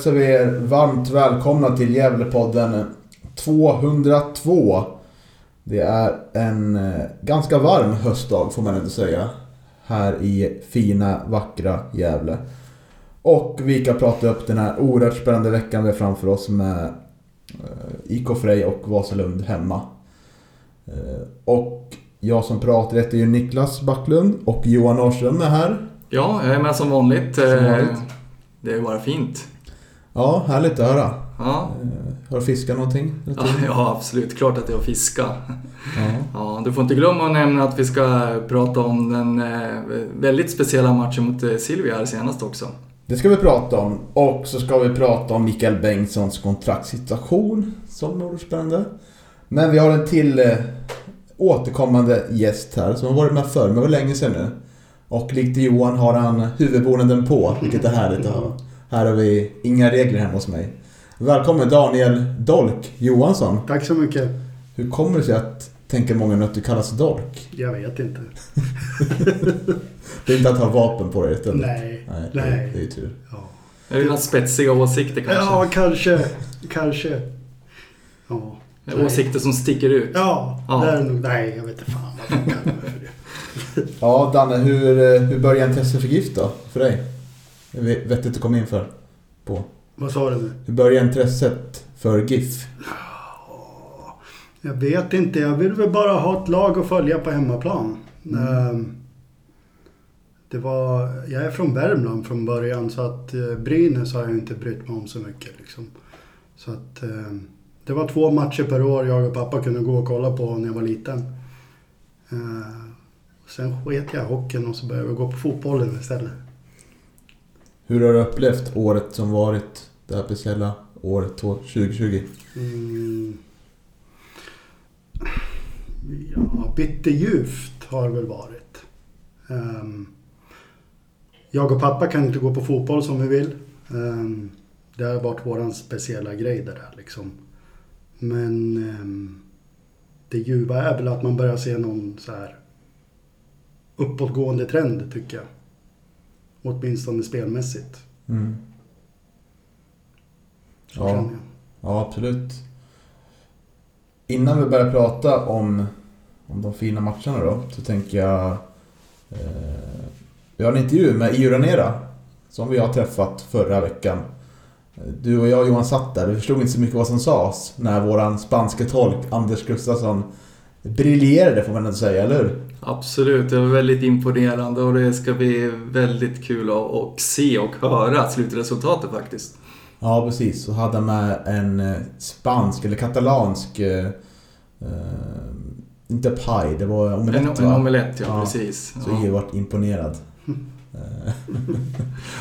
Hälsar vi er varmt välkomna till Gävlepodden 202. Det är en eh, ganska varm höstdag får man ändå säga. Här i fina, vackra Gävle. Och vi kan prata upp den här oerhört spännande veckan vi har framför oss med eh, IK Frej och Vasalund hemma. Eh, Och jag som pratar heter ju Niklas Backlund och Johan Norrström är här. Ja, jag är med som vanligt. Som vanligt. Det är bara fint. Ja, härligt att höra. Ja, Eh, Har du fiskat någonting? ja, ja absolut. Klart att det är att fiska. Ja. Ja, du får inte glömma att nämna att vi ska prata om den eh, väldigt speciella matchen mot eh, Silvia här senast också. Det ska vi prata om. Och så ska vi prata om Mikael Bengtssons kontraktssituation som är spännande. Men vi har en till återkommande gäst här som har varit med förr, men det var länge sedan nu. Och likt Johan har han huvudbonaden på, vilket är härligt att ha. Här har vi inga regler hemma hos mig. Välkommen Daniel Dolk Johansson. Tack så mycket. Hur kommer det sig att, tänker många att du kallas Dolk? Jag vet inte. Det är inte att ha vapen på dig? Nej. Nej. Nej. Det är ju tur. Ja, Är det dina spetsiga åsikter kanske? ja kanske. Kanske. Ja. Åsikter som sticker ut? Ja, Ja. det är nog... Nej, jag vet inte fan vad man kallar det för det. Ja, Danne, hur, eh, hur började intresset för GIF då? För dig? Vettigt att komma in för. På. Vad sa du nu? Hur började intresset för GIF? Jag vet inte. Jag vill väl bara ha ett lag att följa på hemmaplan. Ehm, Det var... Jag är från Värmland från början så att eh, Brynäs har jag inte brytt mig om så mycket liksom. Så att... ehm, Det var två matcher per år jag och pappa kunde gå och kolla på när jag var liten. Ehm, Sen sket jag hockeyn och så började jag gå på fotbollen istället. Hur har du upplevt året som varit? Det här speciella året 2020? Mm. Ja, bitterljuvt har det väl varit. Um, jag och pappa kan inte gå på fotboll som vi vill. Ehm, det har varit våran speciella grej det där liksom. Men ehm, det ljuva är väl att man börjar se någon så här uppåtgående trend tycker jag. Åtminstone spelmässigt. Mm. Så Ja. känner jag. Ja, absolut. Innan vi börjar prata om, om de fina matcherna då, så tänker jag... Eh, vi har en intervju med Io Ranera, som vi har träffat förra veckan. Du och jag Johan satt där, vi förstod inte så mycket vad som sades när våran spanske tolk Anders Gustafsson briljerade får man ändå säga, eller hur? Absolut, det var väldigt imponerande och det ska bli väldigt kul att se och höra slutresultatet faktiskt. Ja, precis. Så hade han med en eh, spansk eller katalansk... Eh, eh, inte paj, det var omelett En, en va? omelett, ja, Ja. precis. Så Ja. Io vart imponerad.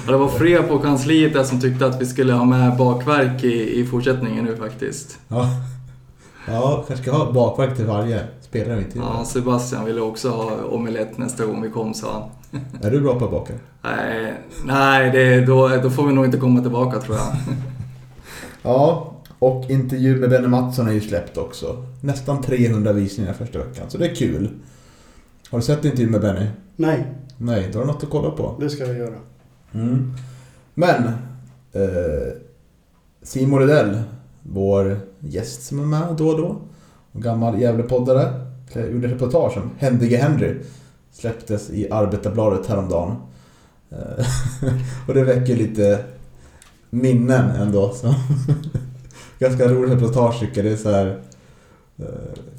Och det var fler på kansliet där som tyckte att vi skulle ha med bakverk i, i fortsättningen nu faktiskt. ja. ja, kanske ska ha bakverk till varje spelare vi inte Ja, Sebastian ville också ha omelett nästa gång vi kom, sa han. Är du bra på att baka? Nej, nej det, då, då får vi nog inte komma tillbaka tror jag. Ja, och intervju med Benny Mattsson är ju släppt också. Nästan 300 visningar första veckan, så det är kul. Har du sett intervjun med Benny? Nej, Nej, då har du något att kolla på. det ska jag göra. Mm. Men, eh, Simon Rydell, vår gäst som är med då och då, gammal Gävlepoddare, eh, gjorde reportage om Händige Henry. Släpptes i Arbetarbladet häromdagen. Eh, och det väcker lite minnen ändå. Så. Ganska roligt reportage tycker jag. Det är så här, eh,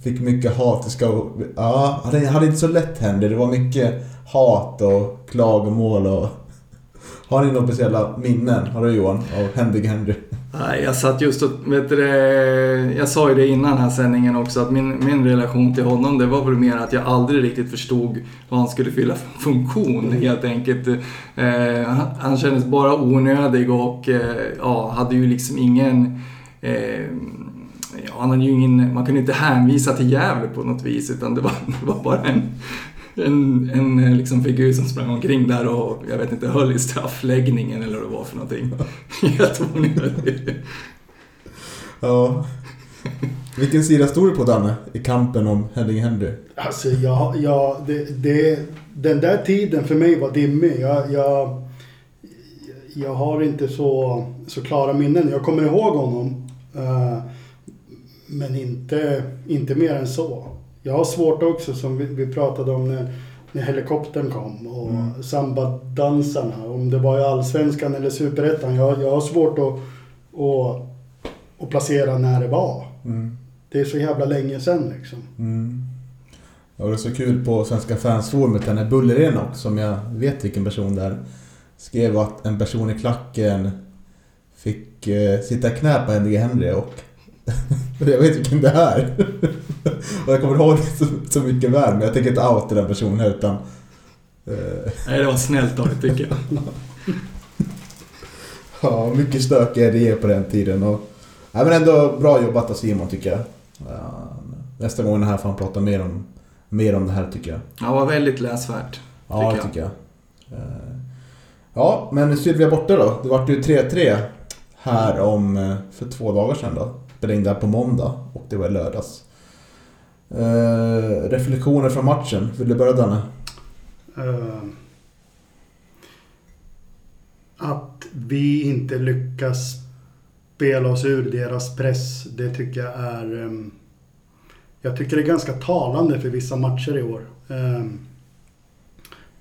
Fick mycket hat. Det ska, ja, han hade inte så lätt Henry. Det var mycket hat och klagomål och... Har ni några speciella minnen, har du Johan, av Händige Henry? Nej, jag satt just och, vet du, eh, jag sa ju det innan här sändningen också att min, min relation till honom det var väl mer att jag aldrig riktigt förstod vad han skulle fylla för funktion helt enkelt. Eh, han, han kändes bara onödig och eh, ja, hade ju liksom ingen eh, ja, han hade ju ingen, man kunde inte hänvisa till Gävle på något vis utan det var, det var bara en, en, en liksom figur som sprang omkring där och jag vet inte, höll i straffläggningen eller vad det var för någonting. Helt onödigt. Ja. Vilken sida stod du på Danne i kampen om Henning Henry? Alltså, jag, jag, det, det, den där tiden för mig var dimmig. Jag, jag, jag har inte så, så klara minnen. Jag kommer ihåg honom. eh, men inte, inte mer än så. Jag har svårt också, som vi, vi pratade om när, när helikoptern kom och Mm. sambadansarna. Om det var i Allsvenskan eller Superettan. Jag, jag har svårt att, att, att placera när det var. Mm. Det är så jävla länge sedan liksom. Mm. Ja, det var så kul på Svenska fansforumet, den här Bullerén också, som jag vet vilken person det är, skrev att en person i klacken fick eh, sitta i knä på Henry Henry och jag vet vilken det är. och jag kommer ihåg det så, så mycket väl, men jag tänker inte outa den personen utan eh, Nej, det var snällt av dig tycker jag. Ja, mycket stökiga idéer på den tiden. Och, ja, men ändå bra jobbat av Simon tycker jag. Ja, nästa gång är här får han prata mer om, mer om det här tycker jag. Det var väldigt läsvärt. Ja, Tycker det jag. tycker jag. Eh, Ja, men Sylvia borta då. Det vart ju 3-3 här om eh, för två dagar sedan då. Spelade in där på måndag och det var i lördags. Uh, reflektioner från matchen. Vill du börja Danne? Uh, att vi inte lyckas spela oss ur deras press, det tycker jag är... Um, jag tycker det är ganska talande för vissa matcher i år. Um,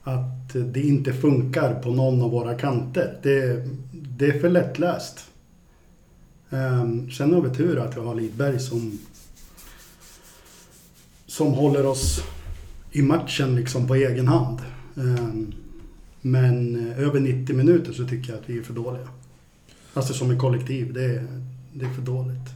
att det inte funkar på någon av våra kanter. Det, det är för lättläst. Ehm, sen har vi tur att vi har Lidberg som som håller oss i matchen liksom på egen hand. Ehm, men eh, över 90 minuter så tycker jag att vi är för dåliga. Alltså som ett kollektiv, det är, det är för dåligt.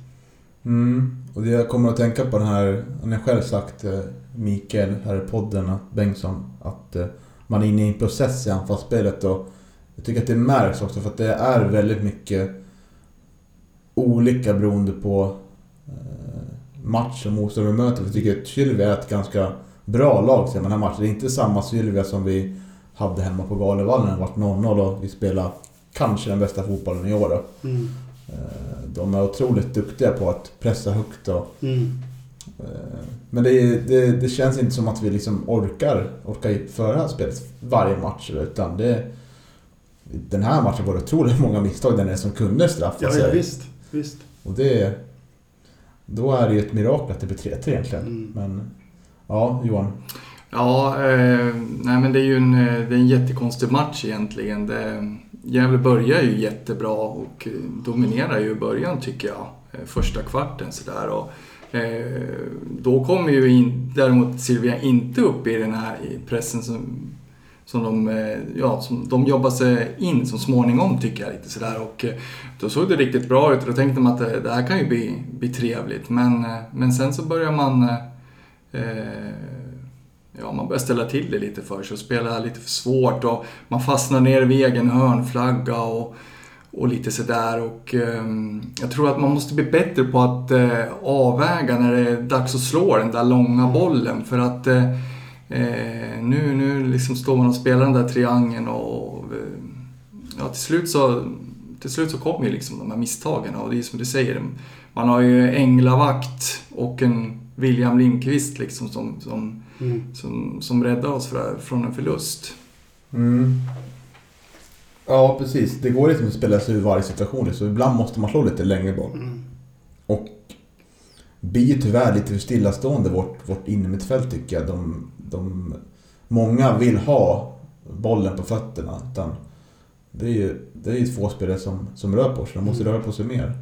Mm. Och det jag kommer att tänka på den här, han har själv sagt, eh, Mikael här i podden, att Bengtsson, att eh, man är inne i en process i anfallsspelet och jag tycker att det märks också för att det är väldigt mycket olika beroende på eh, match och motståndare vi möter. Jag tycker att Sylvia är ett ganska bra lag man den här matchen. Det är inte samma Sylvia som vi hade hemma på Galevallen när det vart 0-0 och vi spelade kanske den bästa fotbollen i år. Mm. Eh, De är otroligt duktiga på att pressa högt och Mm. Eh, Men det, det, det känns inte som att vi liksom orkar, orkar föra det här spelet varje match. Utan det... Den här matchen var det otroligt många misstag där det som kunde straffa Ja, sig. ja, visst. Visst. Och det... Då är det ju ett mirakel att det blir 3-3 egentligen. Mm. Men... Ja, Johan. Ja, eh, nej men det är ju en, eh, det är en jättekonstig match egentligen. Det, Gävle börjar ju jättebra och eh, dominerar ju i början tycker jag. Eh, Första kvarten sådär. Och, eh, då kommer ju in, däremot Silvia inte upp i den här pressen som, som, de, eh, ja, som de jobbar sig in så småningom tycker jag lite sådär. Och eh, då såg det riktigt bra ut och då tänkte man att eh, det, här kan ju bli, bli trevligt. Men, men sen så börjar man eh, ja, man börjar ställa till det lite för sig och spela lite för svårt och man fastnar ner vid egen hörnflagga och, och lite sådär. Och ehm, jag tror att man måste bli bättre på att eh, avväga när det är dags att slå den där långa bollen för att eh, eh, nu, nu liksom står man och spelar den där triangeln och eh, ja, till slut så till slut så kommer ju liksom de här misstagen och det är som du säger, man har ju Änglavakt och en William Lindqvist liksom som, som Mm. som, som räddar oss från en förlust. Mm. Ja, precis. Det går liksom att spela sig ur varje situation. Så ibland måste man slå lite längre boll. Mm. Och blir ju tyvärr lite för stillastående vårt, vårt innermittfält tycker jag. De, de, många vill ha bollen på fötterna. Utan det är ju, det är ju två spelare som, som rör på sig. De måste röra på sig mer.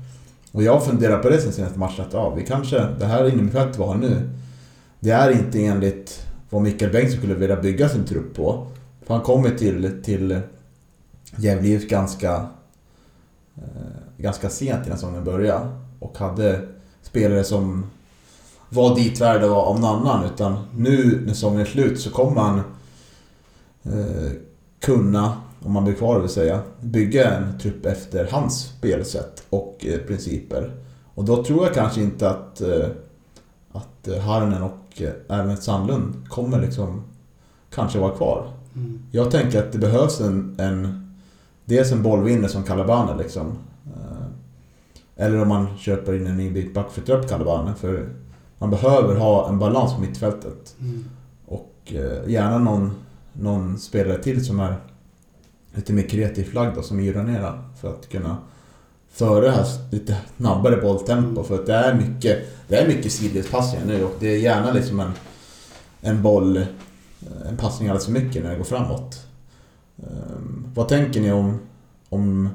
Och jag funderar på det sen senaste matchen att ja, vi kanske, det här innermittfältet vi har nu. Det är inte enligt vad Mikael Bengtsson skulle vilja bygga sin trupp på. För han kommer till, till Gävle ganska... Eh, ganska sent innan säsongen började. Och hade spelare som var ditvärda av någon annan. Utan nu när säsongen är slut så kommer han eh, kunna, om man blir kvar vill säga, bygga en trupp efter hans spelsätt och eh, principer. Och då tror jag kanske inte att, eh, att eh, Harnen och eh, även Sandlund kommer liksom kanske vara kvar. Mm. Jag tänker att det behövs en, en dels en bollvinnare som Calabane liksom. Eh, Eller om man köper in en ny bitback för att upp Calabane. För man behöver ha en balans på mittfältet. Mm. Och eh, gärna någon, någon spelare till som är lite mer kreativt lagd som Iranera. För att kunna föra det här lite snabbare bolltempo. För att det är mycket, det är mycket sidledspassningar nu och det är gärna liksom en, en boll, en passning alldeles för mycket när det går framåt. Ehm, vad tänker ni om, om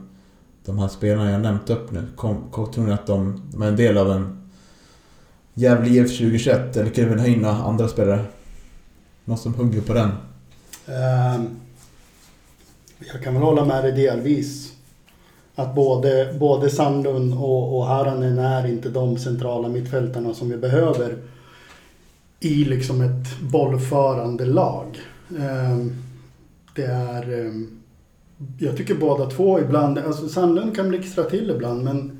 de här spelarna jag nämnt upp nu? Kom, kom, tror ni att de, de är en del av en Gävle IF 2021 eller Kevin några andra spelare? Någon som hugger på den? Ehm, jag kan väl hålla med dig delvis. Att både, både Sandlund och, och Haranen är inte de centrala mittfältarna som vi behöver i liksom ett bollförande lag. Ehm, det är... Ehm, jag tycker båda två ibland, alltså Sandlund kan blixtra till ibland men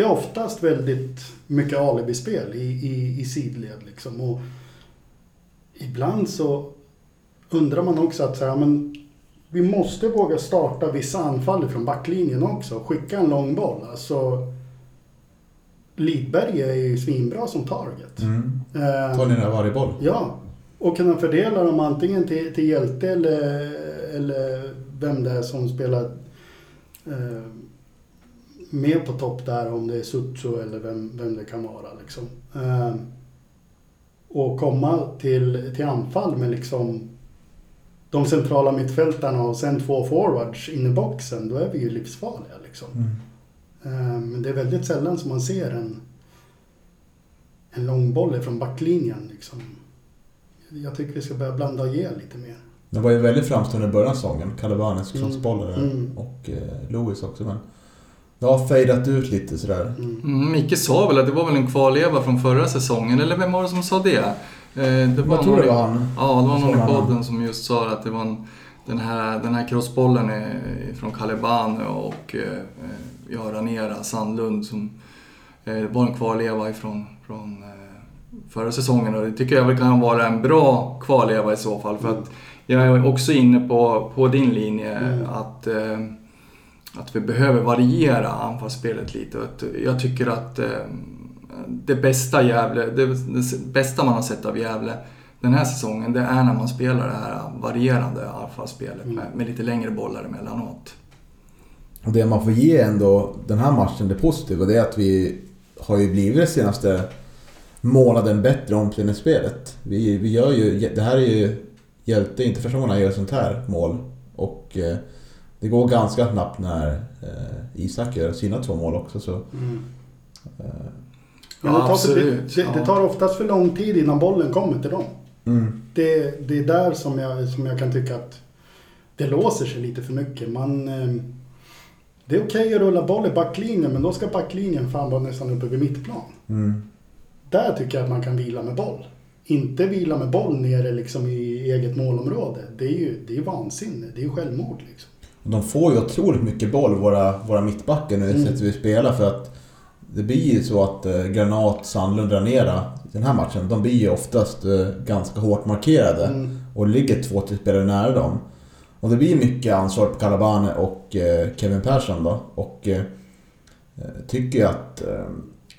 det är oftast väldigt mycket alibispel i, i, i sidled liksom. Och ibland så undrar man också att så här, men vi måste våga starta vissa anfall från backlinjen också. Skicka en lång boll. Alltså, Lidberg är ju svinbra som target. Mm. Eh, Tar ni den varje boll? Ja, och kunna fördela dem antingen till, till hjälte eller, eller vem det är som spelar eh, med på topp där, om det är Sutsu eller vem, vem det kan vara. Liksom. Eh, och komma till, till anfall med liksom de centrala mittfältarna och sen två forwards in i boxen, då är vi ju livsfarliga. Liksom. Mm. Eh, Men det är väldigt sällan som man ser en, en lång boll från backlinjen. Liksom. Jag tycker vi ska börja blanda och ge lite mer. De var ju väldigt framstående i början av säsongen. Calabanes Mm. crossbollare Mm. och eh, Lewis också. Men det har fejdat ut lite sådär. Mm. Mm, Micke sa väl att det var väl en kvarleva från förra säsongen, eller vem var det som sa det? Eh, det Jag tror någon det var han. Ja, det var någon i podden som just sa att det var en, den, här, den här crossbollen från Calebane och eh, Göran Era Sandlund som eh, var en kvarleva ifrån från, eh, förra säsongen och det tycker jag väl kan vara en bra kvarleva i så fall för att jag är också inne på, på din linje Mm. att, eh, att vi behöver variera anfallsspelet lite. Jag tycker att eh, det bästa Gävle, det, det bästa man har sett av Gävle den här säsongen, det är när man spelar det här varierande anfallsspelet Mm. med, med lite längre bollar emellanåt. Och det man får ge ändå den här matchen det positiva det är att vi har ju blivit den senaste månaden bättre omklädningsspelet. Vi, vi gör ju, det här är ju hjälte, inte första gången han gör sånt här mål. Och eh, det går ganska snabbt när eh, Isak gör sina två mål också så... Mm. Eh, Ja, det, tar absolut. det, det tar oftast för lång tid innan bollen kommer till dem. mm. Det, det är där som jag, som jag kan tycka att det låser sig lite för mycket. Man, eh, det är okej att rulla boll i backlinjen, men då ska backlinjen fan vara nästan uppe vid mittplan. Mm. Där tycker jag att man kan vila med boll. Inte vila med boll nere liksom i eget målområde. Det är ju det är vansinne. Det är ju självmord liksom. De får ju otroligt mycket boll, våra, våra mittbackar nu, Mm. sättet vi spelar. För att det blir ju så att eh, Granat, Sandlund, Ranera i den här matchen, de blir ju oftast eh, ganska hårt markerade. Mm. Och det ligger två, tre spelare nära dem. Och det blir mycket ansvar på Calabane och eh, Kevin Persson då. Och eh, eh, tycker jag att eh,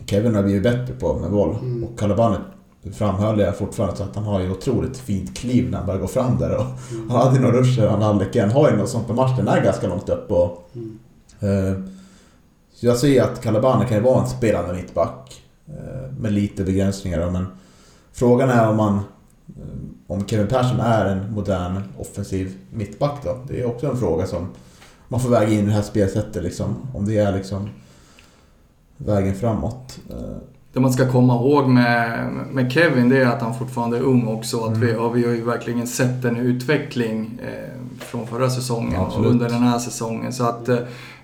Kevin har blivit bättre på med boll. Mm. Och Calabane framhöll jag fortfarande så att han har ju otroligt fint kliv när han börjar gå fram där. Och Mm. han hade ju några ruscher, han halvlek. Har ju något sånt på matchen, den är ganska långt upp. Och, Mm. eh, så jag ser att Calabana kan ju vara en spelande mittback. Eh, med lite begränsningar då, men frågan är om man eh, om Kevin Persson är en modern offensiv mittback då. Det är också en fråga som man får väga in i det här spelsättet liksom. Om det är liksom vägen framåt. Eh, det man ska komma ihåg med, med Kevin det är att han fortfarande är ung också. Att vi, Mm. och vi har ju verkligen sett en utveckling eh, från förra säsongen Absolut. och under den här säsongen. Så att eh,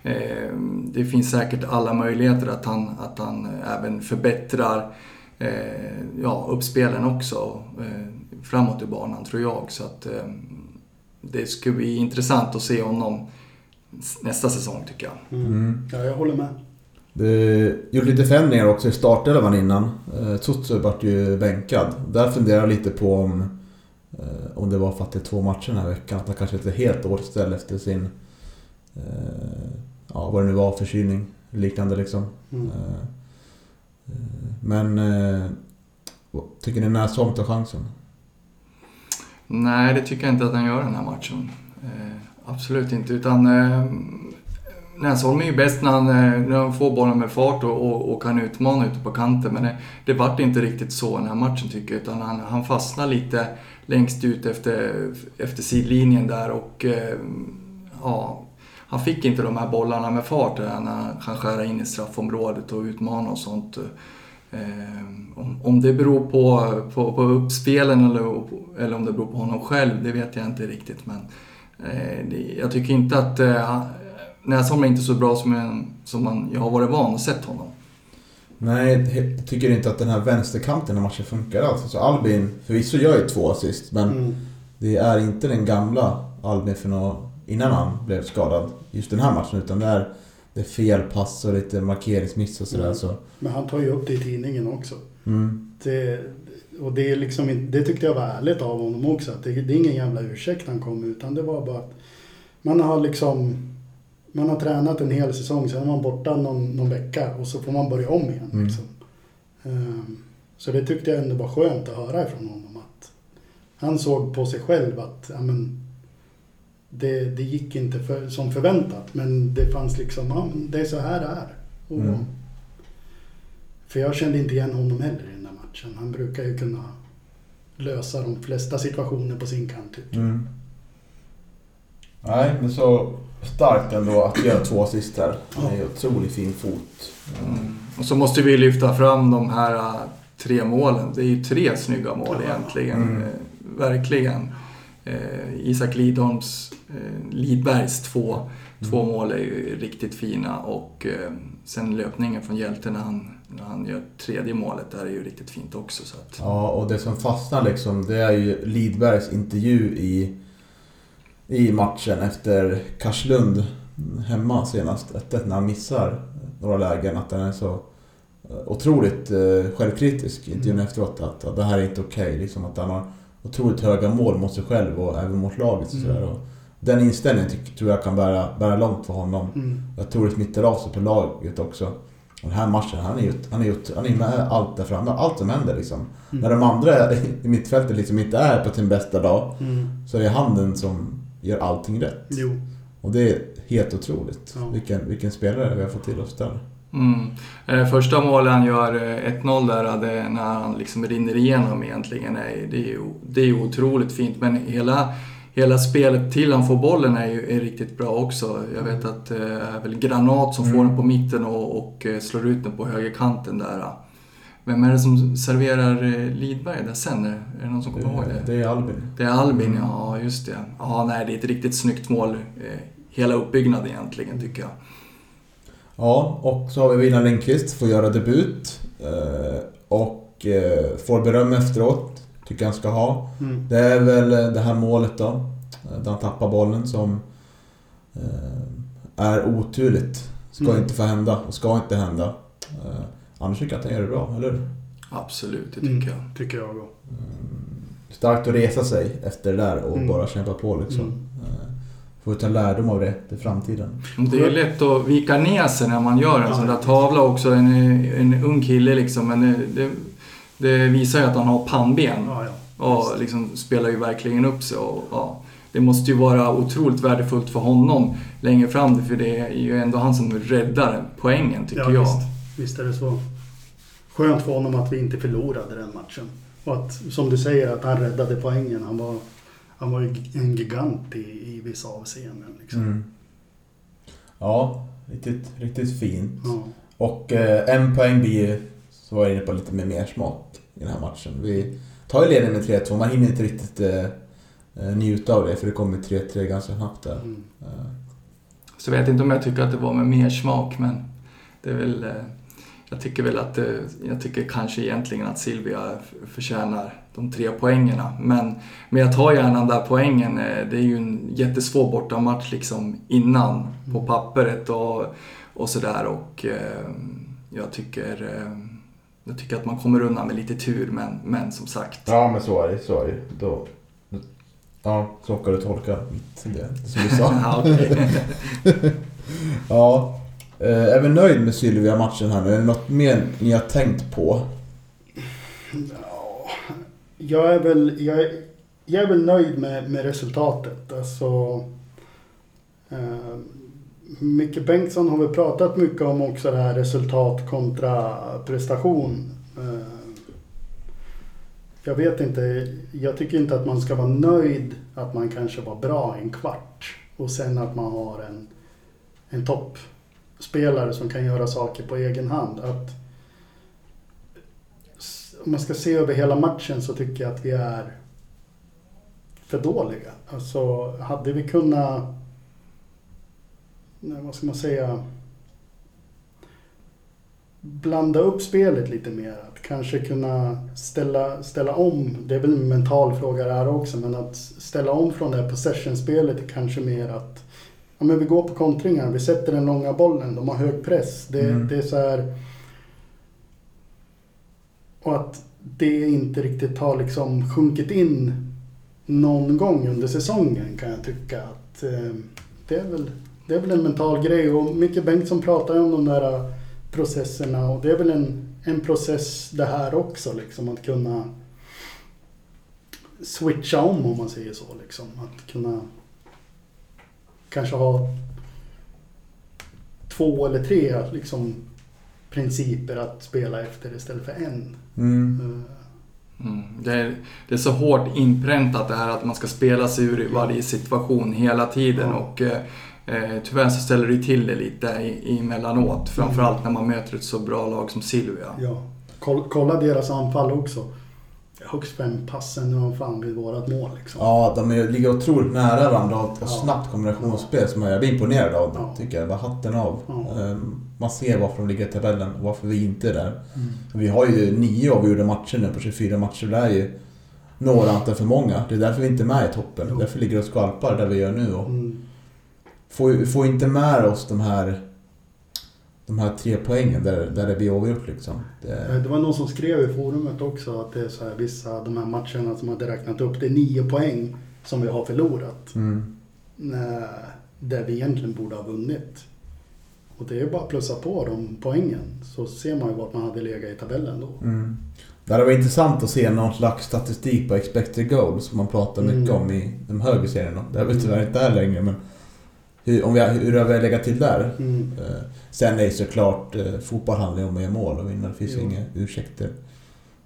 Eh, det finns säkert alla möjligheter att han, att han även förbättrar eh, ja, uppspelen också eh, framåt i banan tror jag. Så att eh, det skulle bli intressant att se honom nästa säsong tycker jag. Mm. Ja, jag håller med. Det gjorde lite förändringar också i startelvan innan. Eh, Tsutsu vart ju bänkad. Där funderar jag lite på om, eh, om det var för att det är två matcher den här veckan. Att han kanske inte helt återställd efter sin... Eh, ja, vad det nu var, förkylning. Liknande liksom. Mm. Eh, eh, men... Eh, tycker ni Näsholm tar chansen? Nej, det tycker jag inte att han gör den här matchen. Eh, absolut inte. Utan eh, Näsholm är ju bäst när han, eh, när han får bollen med fart och, och, och kan utmana ute på kanten. Men det, det vart inte riktigt så den här matchen tycker jag. Utan han, han fastnar lite längst ut efter, efter sidlinjen där och eh, ja, han fick inte de här bollarna med fart där när han kan skära in i straffområdet och utmana och sånt. Eh, om, om det beror på, på, på uppspelen eller, eller om det beror på honom själv, det vet jag inte riktigt. Men jag tycker inte att Näsholm är inte så bra som, en, som man, jag har varit van att sett honom. Nej, jag tycker inte att den här vänsterkanten i matchen funkar alls. Alltså Albin, förvisso gör ju två assist, men Mm. det är inte den gamla Albin för nå innan han blev skadad just den här matchen. Utan det är, det är fel pass och lite markeringsmiss och sådär. Mm. Så, Men han tar ju upp det i tidningen också. mm. Det, och det, är liksom, inte- det tyckte jag var ärligt av honom också. Att det, det är ingen jävla ursäkt han kom utan det var bara att man har liksom man har tränat en hel säsong, sen är man borta någon, någon vecka och så får man börja om igen. Mm. Liksom. Ehm, så det tyckte jag ändå var skönt att höra ifrån honom. Att han såg på sig själv att ja, men, det, det gick inte för, som förväntat men det fanns liksom, ja, det är så här det är. Och, Mm. För jag kände inte igen honom heller i den där matchen. Han brukar ju kunna lösa de flesta situationer på sin kant. Typ. Mm. Nej, men så starkt ändå att göra två assist här. Han är ju otroligt fin fot. Mm. Och så måste vi lyfta fram de här äh, tre målen. Det är ju tre snygga mål egentligen. Mm. Eh, verkligen. Eh, Isak Lidholms, eh, Lidbergs två, två mål är ju riktigt fina och sen löpningen från Hjälte när han, när han gör tredje målet där är ju riktigt fint också. Så att, Ja, och det som fastnar liksom, det är ju Lidbergs intervju i, i matchen efter Karslund hemma senast. 1 när han missar några lägen. Att den är så eh, otroligt eh, självkritisk i intervjun efteråt. Att, att det här är inte okej. liksom att han har otroligt höga mål mot sig själv och även mot laget. Mm. sådär. Och den inställningen tror jag kan bära, bära långt för honom. Mm. Jag tror det smittar av sig på laget också. Och den här matchen, han är ju han är, han är med allt där framme. Allt som händer liksom. Mm. När de andra i mittfältet liksom inte är på sin bästa dag Mm. så är han den som gör allting rätt. Jo. Och det är helt otroligt. Ja. Vilken, vilken spelare vi har fått till oss där. Mm. Eh, Första målet han gör, eh, 1-0 där, det, när han liksom rinner igenom egentligen, är, det är ju det är otroligt fint. Men hela, hela spelet till han får bollen är ju är riktigt bra också. Jag vet att det är väl Granat som får Mm. den på mitten och, och eh, slår ut den på högerkanten där. Vem är det som serverar eh, Lidberg där sen? Är det någon som kommer ihåg det? Det är Albin. Det är Albin, ja just det. Ja, nej, det är ett riktigt snyggt mål. eh, Hela uppbyggnaden egentligen tycker jag. Ja, och så har vi William Lindqvist, får göra debut. eh, Och eh, får beröm efteråt. Tycker han ska ha. Mm. Det är väl eh, det här målet då. eh, Där han tappar bollen som eh, är oturligt. Ska Mm. inte få hända och ska inte hända. Annars tycker jag att han gör det bra, eller? Absolut, det tycker Mm. jag. Tycker jag också. Starkt att resa sig efter det där och Mm. bara kämpa på liksom. Mm. Eh, Får ta lärdom av det till framtiden. Det är ju lätt att vika ner sig när man gör en Ja, sån där tavla också. En, en ung kille liksom. Men det, det, det visar ju att han har pannben. Ja, ja. Och liksom spelar ju verkligen upp sig. Och, ja, det måste ju vara otroligt värdefullt för honom längre fram. För det är ju ändå han som räddar poängen tycker ja, jag. Visst. Visst är det så. Skönt för honom att vi inte förlorade den matchen. Och att, som du säger, att han räddade poängen. Han var, han var ju en gigant i, i vissa avseenden. Liksom. Mm. Ja, riktigt, riktigt fint. Ja. Och eh, en poäng blir så var jag inne på, lite med mer smak i den här matchen. Vi tar ju ledningen med 3-2, man hinner inte riktigt eh, eh, njuta av det för det kommer 3-3 ganska snabbt där. Mm. Eh, Så jag vet inte om jag tycker att det var med mer smak men det är väl... Eh, jag tycker väl att det, jag tycker kanske egentligen att Silvia förtjänar de tre poängerna. Men, men jag tar gärna den där poängen. Eh, Det är ju en jättesvår bortamatch liksom innan på pappret och, och sådär. Och eh, jag tycker, eh, jag tycker att man kommer undan med lite tur men, men som sagt. Ja, men så är det. Så är det. Då, ja, så kan du tolka det som du sa. Ja, ja. Eh, Är vi nöjd med Sylvia-matchen här nu? Är det något mer ni har tänkt på? Ja, jag är väl, jag är, jag är väl nöjd med, med resultatet. Alltså, eh, Micke Bengtsson har väl pratat mycket om också det här resultat kontra prestation. Eh, jag vet inte, jag tycker inte att man ska vara nöjd att man kanske var bra en kvart och sen att man har en, en spelare som kan göra saker på egen hand. Att, om man ska se över hela matchen så tycker jag att vi är för dåliga. Alltså, hade vi kunnat... Nej, vad ska man säga? Blanda upp spelet lite mer. Att kanske kunna ställa, ställa om. Det är väl en mental fråga det här också. Men att ställa om från det här possession-spelet kanske mer att ja, men vi går på kontringar. Vi sätter den långa bollen. De har hög press. Det, Mm. det är så här... Och att det inte riktigt har liksom sjunkit in någon gång under säsongen kan jag tycka. att eh, det, är väl, det är väl en mental grej. Och Micke Bengtsson pratar ju om de där eh, processerna och det är väl en, en process det här också. Liksom, att kunna switcha om om man säger så. Liksom. Att kunna kanske ha två eller tre liksom, principer att spela efter istället för en. Mm. Eh, Mm. Det, är, det är så hårt inpräntat det här att man ska spela sig ur i varje situation hela tiden Ja. och eh, eh, tyvärr så ställer det till det lite i, emellanåt. Framförallt när man möter ett så bra lag som Silvia. Ja. Kolla, kolla deras anfall också. Högst fem passen när de fram vid vårat mål. Liksom. Ja, de är, ligger otroligt nära varandra och, och Ja. snabbt kombinationsspel som jag blir imponerad av. Ja. Tycker jag. Bara hatten av. Ja. Ehm, Man ser varför de ligger i tabellen och varför vi inte är där. Mm. Vi har ju nio avgjorda matcher nu på 24 matcher. Det är ju några antal för många. Det är därför vi inte är med i toppen. Jo. Därför ligger vi och skvalpar där vi gör nu. Och Mm. får, får inte med oss de här, de här tre poängen där, där det blir avgjort liksom. Eh, Det, Det var någon som skrev i forumet också att det är så här, vissa de här matcherna som hade räknat upp, det är nio poäng som vi har förlorat. mm. Eh, Där vi egentligen borde ha vunnit. Och det är bara att plussa på de poängen så ser man ju vart man hade legat i tabellen då. Mm. Det hade varit intressant att se någon slags statistik på expected goals som man pratar mycket Mm. om i de högre serierna. Det har vi tyvärr inte här längre men hur, om vi, hur har vi legat till där? Mm. Eh, sen är ju såklart eh, fotboll handlar ju om att göra mål och vinna. Det finns ju inga ursäkter.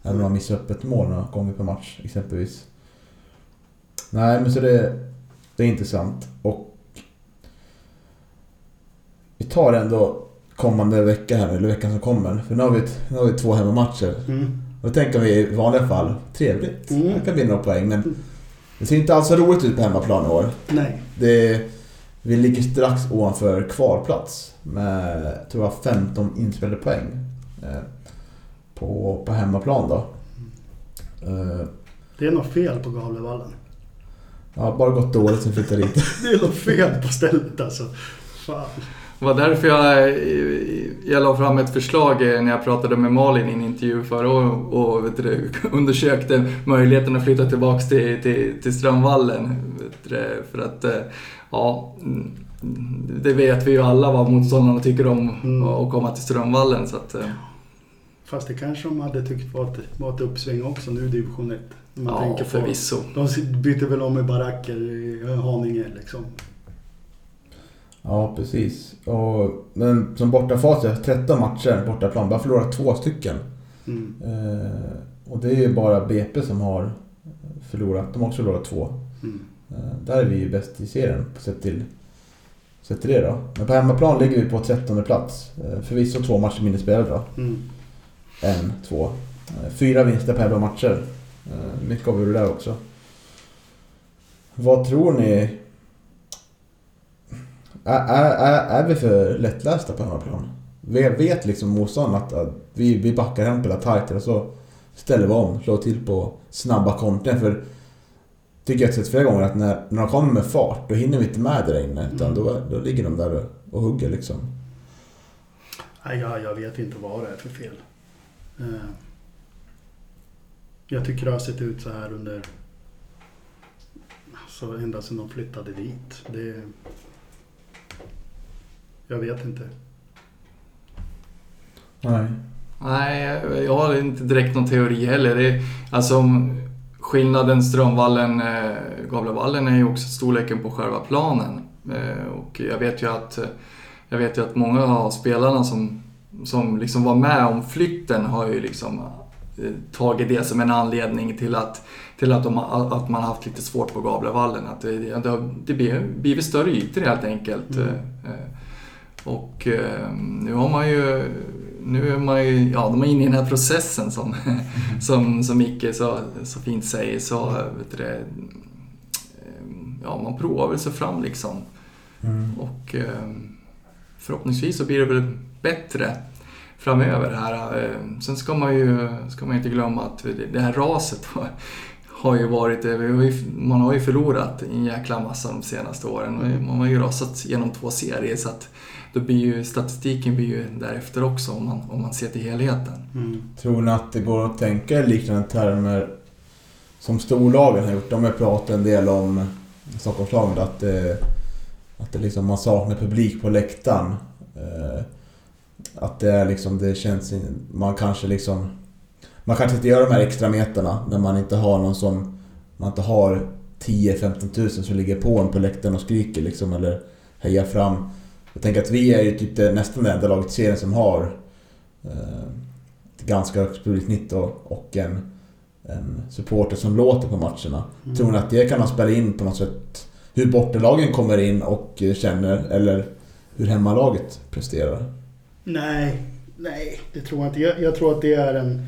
Även om man missar upp ett mål några gånger per match exempelvis. Nej men så det, det är intressant. Och vi tar ändå kommande vecka här, eller veckan som kommer. För nu har vi, nu har vi två hemmamatcher. Mm. Och då tänker vi i vanliga fall, trevligt. Mm. Man kan vinna några poäng men det ser inte alls så roligt ut på hemmaplan i år. Nej. Det, vi ligger strax ovanför kvalplats med, tror jag, 15 inspelade poäng. Eh, på, på hemmaplan då. Eh, Det är något fel på Gavlevallen. ja, bara gått dåligt sen vi flyttade dit. Det är något fel på stället alltså. Fan. Det var därför jag, jag la fram ett förslag eh, när jag pratade med Malin i en intervju förra året och vet du, undersökte möjligheten att flytta tillbaks till, till, till Strömvallen. Vet du, för att, ja, mm, det vet vi ju alla vad motståndarna tycker om Mm. att komma till Strömvallen. Så att, eh, Fast det kanske de hade tyckt var ett, var ett uppsving också nu i division 1. Om man ja, tänker på, förvisso. de byter väl om i baracker i Haninge liksom. Ja, precis. Och, men som bortafacit, 13 matcher bortaplan, bara förlorat två stycken. Mm. Eh, och det är ju bara BP som har förlorat. De har också förlorat två. Eh, där är vi ju bäst i serien sett till, sett till det då. Men på hemmaplan ligger vi på 13 plats. Eh, förvisso två matcher mindre spelade då. Mm. En, två. Eh, fyra vinster per matcher. Eh, mycket av det där också. Vad tror ni? Är, är, är, är vi för lättlästa på hemmaplan? Vi vet liksom motståndaren att, att vi, vi backar hem på det tajt och så ställer vi om, slår till på snabba kontringar. För tycker jag har sett flera gånger att när, när de kommer med fart, då hinner vi inte med där inne. Utan då, då ligger de där och, och hugger liksom. Nej, jag, jag vet inte vad det är för fel. Eh, Jag tycker det har sett ut så här under... Alltså ända sedan de flyttade dit. Det... Jag vet inte. Nej. Nej, jag har inte direkt någon teori heller. Det är, alltså, om skillnaden Strömvallen, eh, är ju också storleken på själva planen. Eh, och jag vet ju att, jag vet ju att många av spelarna som, som liksom var med om flytten har ju liksom eh, tagit det som en anledning till att, till att, de, att man har haft lite svårt på Gavlevallen. Att det, det, har- det blir, blivit större ytor helt enkelt. Mm. Eh, Och eh, nu har man ju, nu är man ju, ja de är inne i den här processen som, som, som Micke så, så fint säger. Så, vet det, eh, ja man provar väl sig fram liksom. Mm. Och eh, förhoppningsvis så blir det väl bättre framöver här. Eh, Sen ska man ju ska man inte glömma att det- här raset har, ju varit, man har ju förlorat en jäkla massa de senaste åren. Man har ju rasat genom två serier så att då blir ju statistiken blir ju därefter också om man, om man ser till helheten. Mm. Tror ni att det går att tänka i liknande termer som storlagen har gjort? De har pratat en del om Stockholmslagen att, det, att det liksom, man saknar publik på läktaren. Eh, Att det är liksom, det känns... Man kanske liksom... Man kanske inte gör de här extra meterna när man inte har någon som... Man inte har 10-15 tusen som ligger på en på läktaren och skriker liksom eller hejar fram. Jag tänker att vi är ju typ det, nästan det enda laget i serien som har eh, ett ganska högt publiksnitt och, och en, en supporter som låter på matcherna. Mm. Tror ni att det kan ha spelat in på något sätt hur bortalagen kommer in och känner eller hur hemmalaget presterar? Nej, nej, det tror jag inte. Jag, jag tror att det är en...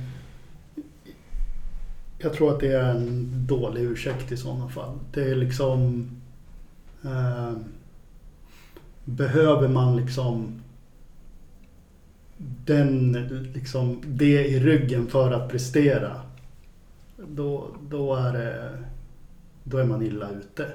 Jag tror att det är en dålig ursäkt i sådana fall. Det är liksom... Eh, behöver man liksom den, liksom det i ryggen för att prestera. Då, då är det... Då är man illa ute.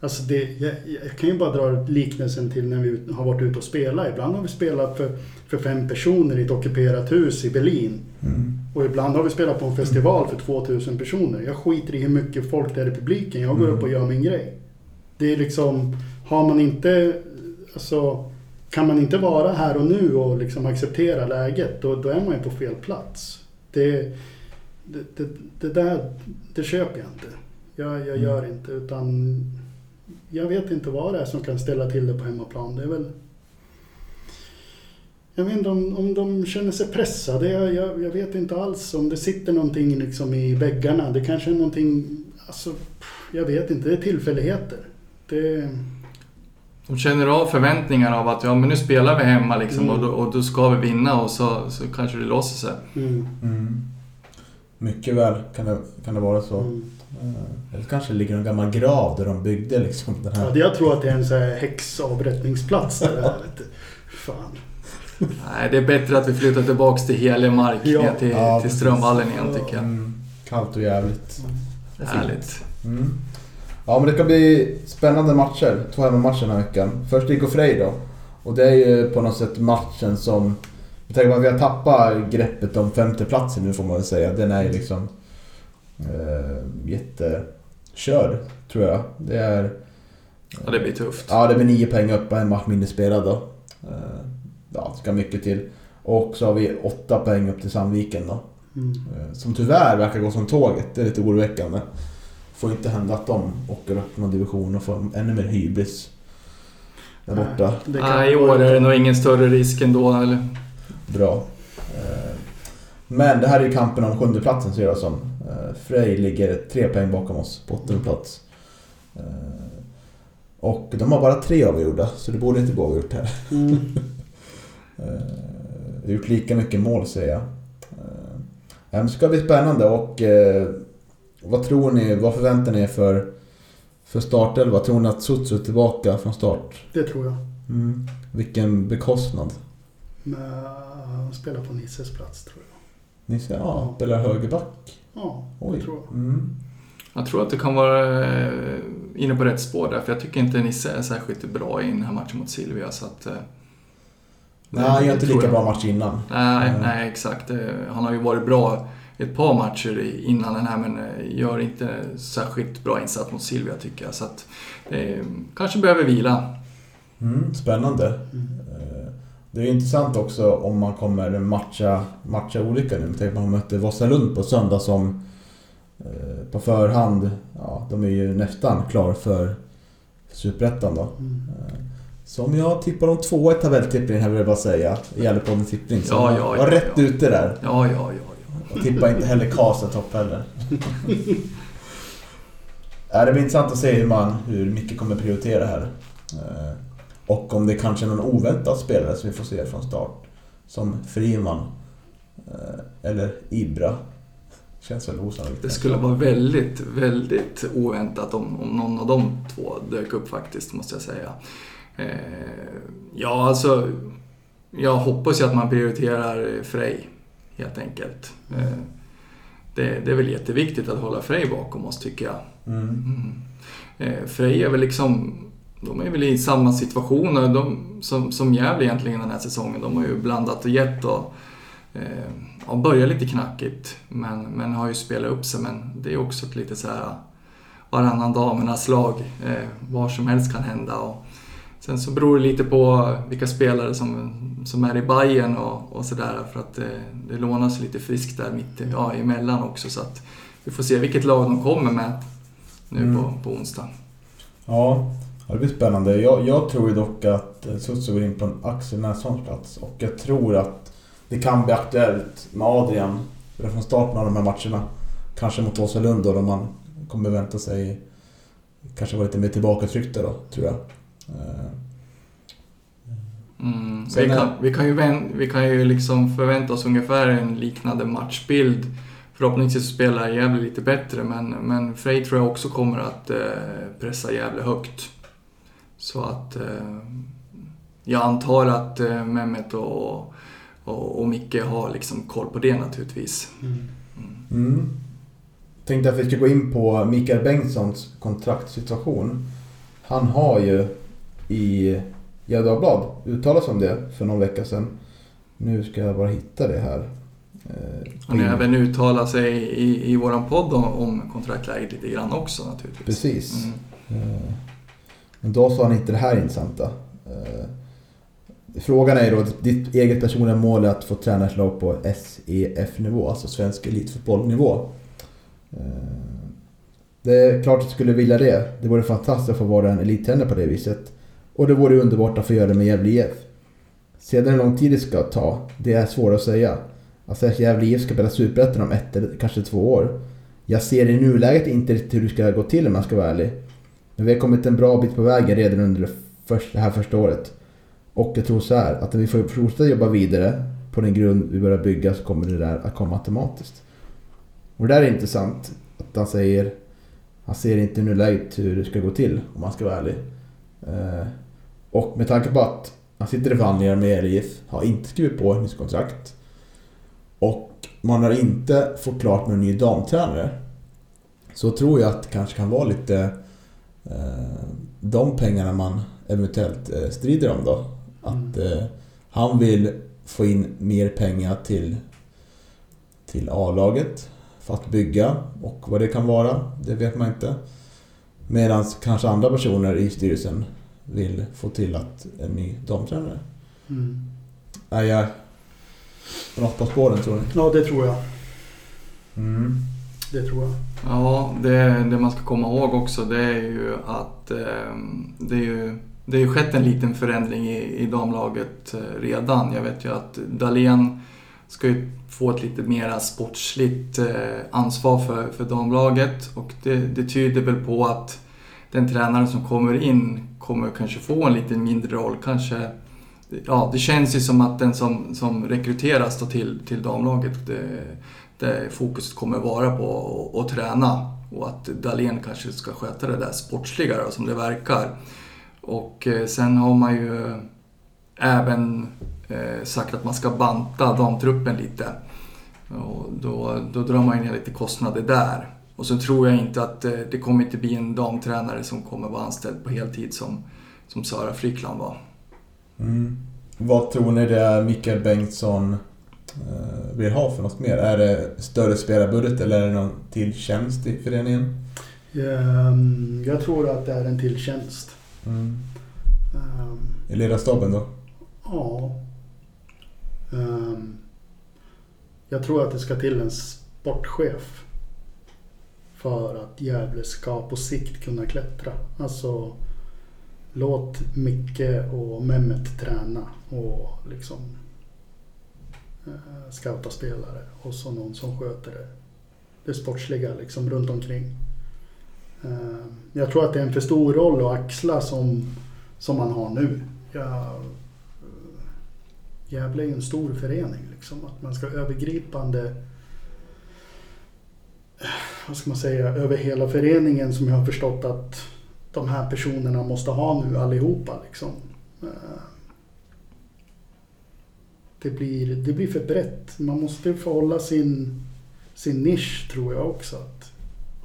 Alltså det, jag, jag kan ju bara dra liknelsen till när vi har varit ute och spelat. Ibland har vi spelat för, för fem personer i ett ockuperat hus i Berlin. Mm. Och ibland har vi spelat på en festival för 2000 personer. Jag skiter i hur mycket folk det är i publiken. Jag går Mm. upp och gör min grej. Det är liksom, har man inte, alltså, kan man inte vara här och nu och liksom acceptera läget, då, då är man ju på fel plats. Det, det, det, det där, det köper jag inte. Jag, jag Mm. gör inte, utan jag vet inte vad det är som kan ställa till det på hemmaplan. Det är väl... Jag vet inte om, om de känner sig pressade. Jag, jag, jag vet inte alls om det sitter någonting liksom i väggarna. Det kanske är någonting... Alltså, jag vet inte. Det är tillfälligheter. Det... De känner av förväntningar av att ja, men nu spelar vi hemma liksom, Mm. och, då, och då ska vi vinna och så, så kanske det låser sig. Mm, Mm. Mycket väl kan det, kan det vara så. mm. Eh, Eller kanske ligger en gammal grav där de byggde liksom den Ja, här... det- jag tror att det är en sån här häxavrättningsplats. Det där. Fan. Nej, det är bättre att vi flyttar tillbaks till helig mark, Ja. ner till, Ja, till. Strömvallen igen tycker jag. Mm. Kallt och jävligt. Härligt. Ja men det ska bli spännande matcher. Två hemmamatcher den här veckan. Först IK Frej då. Och det är ju på något sätt matchen som... Jag tänker på att vi har tappat greppet om femteplatsen nu får man väl säga. Den är ju liksom... Eh, jättekörd, tror jag. Det är... Ja, det blir tufft. Ja, det blir nio poäng upp och en match mindre spelad då. Eh, ja, det ska mycket till. Och så har vi åtta poäng upp till Sandviken då. Mm. Eh, Som tyvärr verkar gå som tåget. Det är lite oroväckande. Får inte hända att de åker upp någon division och får ännu mer hybris. Där borta. Det kan Nej, i år är det nog ingen större risk ändå. Eller? Bra. Eh, Men det här är ju kampen om sjunde platsen ser jag som. Eh, Frej ligger tre poäng bakom oss på åttonde plats. Eh, Och de har bara tre avgjorda, så det borde inte gå avgjort här. Mm. Gjort lika mycket mål säger jag. Det ska bli spännande och vad tror ni, vad förväntar ni er för, för startelva? Tror ni att Sutsu är tillbaka från start? Det tror jag. Mm. Vilken bekostnad. Men han spelar på Nisses plats tror jag. Nisse, ja, spelar högerback. Ja, Oj. det tror jag. Mm. Jag tror att du kan vara eh, inne på rätt spår där, för jag tycker inte Nisse är särskilt bra i den här matchen mot Silvia. Så att, eh, Nej, han gör inte lika jag. bra match innan. Nej, Mm. nej, exakt. Eh, Han har ju varit bra ett par matcher innan den här, men eh, gör inte särskilt bra insats mot Silvia tycker jag. Så att, eh, kanske behöver vila. Mm, spännande. Mm. Det är intressant också om man kommer matcha, matcha olika nu. Tänk man möter Vasalund på söndag som eh, på förhand, ja de är ju nästan klar för Superettan då. Mm. Som jag tippar om två i tabelltippningen här vill jag bara säga. I Gällepodden tippning. Så Ja, jag ja, var ja, rätt ja. ute där. Ja, ja, ja. Och tippar inte heller Karlstad topp heller. Ja, det blir intressant att se hur, man, hur Micke kommer prioritera här. Eh, Och om det kanske är någon oväntad spelare som vi får se från start. Som Friman. eh, Eller Ibra. Känns väl osannolikt. Det skulle vara väldigt, väldigt oväntat om, om någon av de två dök upp faktiskt, måste jag säga. Eh, ja, alltså... Jag hoppas ju att man prioriterar Frej, helt enkelt. Eh, det, det är väl jätteviktigt att hålla Frej bakom oss, tycker jag. Mm. Mm. Eh, Frej är väl liksom... De är väl i samma situation de, som, som Gävle egentligen den här säsongen. De har ju blandat och gett och eh, ja, börjar lite knackigt men, men har ju spelat upp sig. Men det är också lite så här varannan damernas lag. Eh, var som helst kan hända. Och sen så beror det lite på vilka spelare som, som är i Bayern och, och sådär. För att det, det lånas lite friskt där mitt ja, emellan också. Så att vi får se vilket lag de kommer med nu Mm. på, på onsdag. Ja, det blir spännande. Jag, jag tror ju dock att eh, Sutsu går in på en Axel Nässons plats. Och jag tror att det kan bli aktuellt med Adrian redan från starten av de här matcherna. Kanske mot Åsalund då, då man kommer vänta sig kanske vara lite mer tillbakatryckta då, tror jag. Mm. Vi, kan, vi, kan ju vän, vi kan ju liksom förvänta oss ungefär en liknande matchbild. Förhoppningsvis spelar Gävle lite bättre men, men Frej tror jag också kommer att eh, pressa Gävle högt. Så att eh, jag antar att eh, Mehmet och, och, och Micke har liksom koll på det naturligtvis. Mm. Mm. Mm. Tänkte att vi ska gå in på Mikael Bengtssons kontraktssituation. Han har ju i Gefle Dagblad uttalat sig om det för någon vecka sedan. Nu ska jag bara hitta det här. Eh, Han har även uttalat sig i, i våran podd om, om kontraktläget lite grann också naturligtvis. Precis. Mm. Eh, Men då sa han inte det här intressanta. Eh, Frågan är ju då, ditt eget personliga mål är att få träna ett lag på SEF-nivå, alltså svensk elitfotbollnivå. Eh, Det är klart att jag skulle vilja det. Det vore fantastiskt att få vara en elittränare på det viset. Och det vore underbart att få göra det med Gävle IF. Sedan hur lång tid det ska ta, det är svårt att säga. Alltså att Gävle IF ska spela Superettan om ett eller kanske två år. Jag ser i nuläget inte riktigt hur det ska gå till om jag ska vara ärlig. Men vi har kommit en bra bit på vägen redan under det, det här första året. Och jag tror så här, att om vi får fortsätta jobba vidare på den grund vi börjar bygga så kommer det där att komma automatiskt. Och det där är intressant. Att han säger, han ser inte i nuläget hur det ska gå till om man ska vara ärlig. Eh, och med tanke på att han sitter i förhandlingar med LIF, har inte skrivit på ett nytt kontrakt. Och man har inte fått klart med en ny damtränare. Så tror jag att det kanske kan vara lite eh, de pengarna man eventuellt eh, strider om då. Att eh, han vill få in mer pengar till, till A-laget för att bygga och vad det kan vara, det vet man inte. Medan kanske andra personer i styrelsen vill få till att en ny damtränare. Mm. Är jag något på spåren tror ni? Ja, det tror jag. Mm. Det tror jag. Ja, det, det man ska komma ihåg också det är ju att eh, det, är ju, det har ju skett en liten förändring i, i damlaget eh, redan. Jag vet ju att Dahlén ska ju få ett lite mera sportsligt eh, ansvar för, för damlaget och det, det tyder väl på att den tränaren som kommer in kommer kanske få en lite mindre roll. Kanske, ja, det känns ju som att den som, som rekryteras då till, till damlaget det, det fokuset kommer vara på att, träna och att Dahlén kanske ska sköta det där sportsliga då, som det verkar. Och eh, sen har man ju även eh, sagt att man ska banta damtruppen lite. Och då, då drar man ju ner lite kostnader där. Och så tror jag inte att eh, det kommer inte bli en damtränare som kommer vara anställd på heltid som, som Sara Frykland var. Mm. Vad tror ni det är Mikael Bengtsson eh, vill ha för något mer? Är det större spelarbudget eller är det någon till tjänst i föreningen? Ehm, Jag tror att det är en till tjänst. Mm. Ehm, I ledarstaben då? Ja. Ehm, Jag tror att det ska till en sportchef. För att Gävle ska på sikt kunna klättra. Alltså låt Micke och Mehmet träna och liksom eh, scouta spelare. Och så någon som sköter det, det sportsliga liksom runt omkring. Eh, Jag tror att det är en för stor roll att axla som, som man har nu. Jag, eh, Gävle är ju en stor förening. Liksom, att man ska övergripande, vad ska man säga, över hela föreningen som jag har förstått att de här personerna måste ha nu allihopa. Liksom. Eh, Det blir, det blir för brett. Man måste få hålla sin, sin nisch tror jag också. Att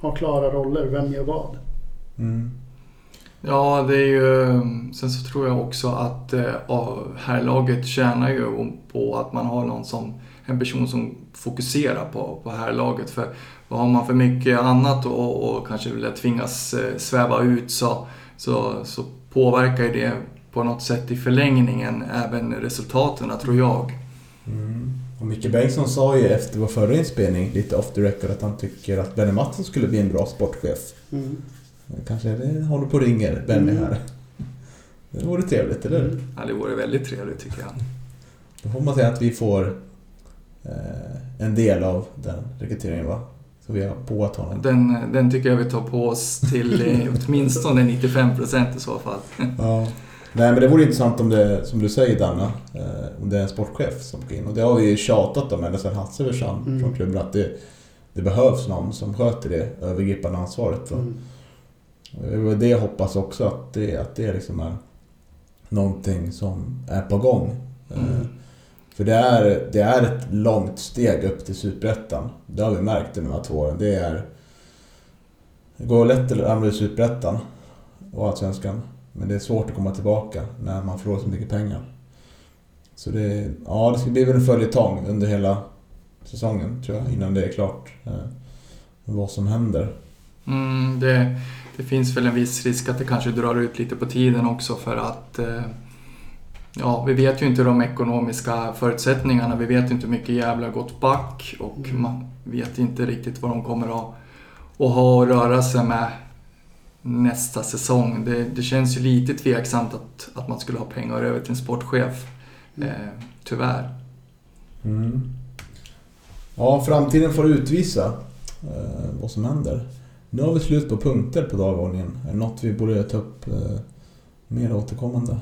ha klara roller, vem gör vad? Mm. Ja, det är ju... Sen så tror jag också att eh, herrlaget tjänar ju på att man har någon som... En person som fokuserar på, på herrlaget. För har man för mycket annat och, och kanske vill tvingas eh, sväva ut så, så, så påverkar ju det på något sätt i förlängningen även resultaten, tror jag. Mm. Och Micke Bengtsson sa ju efter vår förra inspelning, lite off the record, att han tycker att Benny Mattsson skulle bli en bra sportchef. Mm. Kanske det håller på och ringer Benny Mm. här. Det vore trevligt, eller hur? Ja, det vore väldigt trevligt tycker jag. Då får man säga att vi får eh, en del av den rekryteringen va? Så vi har påat honom. Den, den tycker jag vi tar på oss till eh, åtminstone 95% i så fall. Ja. Nej men det vore intressant om det, som du säger Danna, eh, om det är en sportchef som går in. Och det har vi ju tjatat om ända sedan Hasse försvann Mm. från klubben. Att det, det behövs någon som sköter det övergripande ansvaret. Va? Mm. Det jag hoppas också att det, att det liksom är någonting som är på gång. Eh, Mm. För det är, det är ett långt steg upp till Superettan. Det har vi märkt under de här två åren. Det är... Det går lätt att ramla i Superettan och Allsvenskan. Men det är svårt att komma tillbaka när man förlorar så mycket pengar. Så det, ja, det ska bli väl en följetong under hela säsongen tror jag, innan det är klart. Eh, vad som händer. Mm, det, det finns väl en viss risk att det kanske drar ut lite på tiden också för att eh, Ja, vi vet ju inte de ekonomiska förutsättningarna. Vi vet inte hur mycket Gävle har gått back och Mm. man vet inte riktigt vad de kommer att, att ha att röra sig med nästa säsong. Det, det känns ju lite tveksamt att, att man skulle ha pengar över till en sportchef. Mm. Eh, tyvärr. Mm. Ja, framtiden får utvisa eh, vad som händer. Nu har vi slut på punkter på dagordningen. Är det något vi borde ta upp eh, mer återkommande?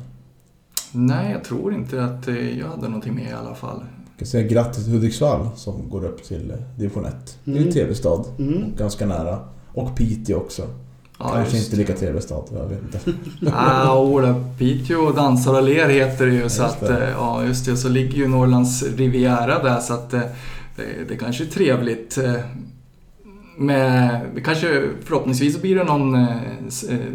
Nej, jag tror inte att eh, jag hade någonting med i alla fall. Jag kan säga grattis till Hudiksvall som går upp till eh, division 1. Det är ju en Mm. trevlig stad. Mm. Ganska nära. Och Piteå också. Ja, Kanske just inte lika trevlig stad, jag vet inte. Ja, Ola, Piteå dansar och ler heter det ju. Så Just att, det. eh, ja, just det. Så ligger ju Norrlands Riviera där så att det, det kanske är trevligt. Med, det kanske, förhoppningsvis så blir det någon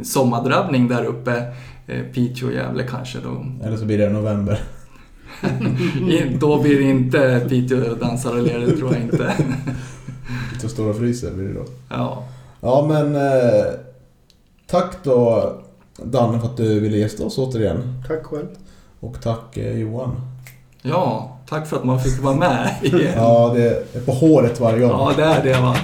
sommardrabbning där uppe. Eh, Piteå och Gävle kanske. Då, Eller så blir det november. Då blir det inte Piteå dansar och ler, det tror jag inte. Lite står och fryser blir det då. Ja, Ja men... Eh, tack då Danne för att du ville gästa oss återigen. Tack själv. Och tack eh, Johan. ja tack för att man fick vara med. igen. Ja, det är på håret varje gång. Ja, det är det va.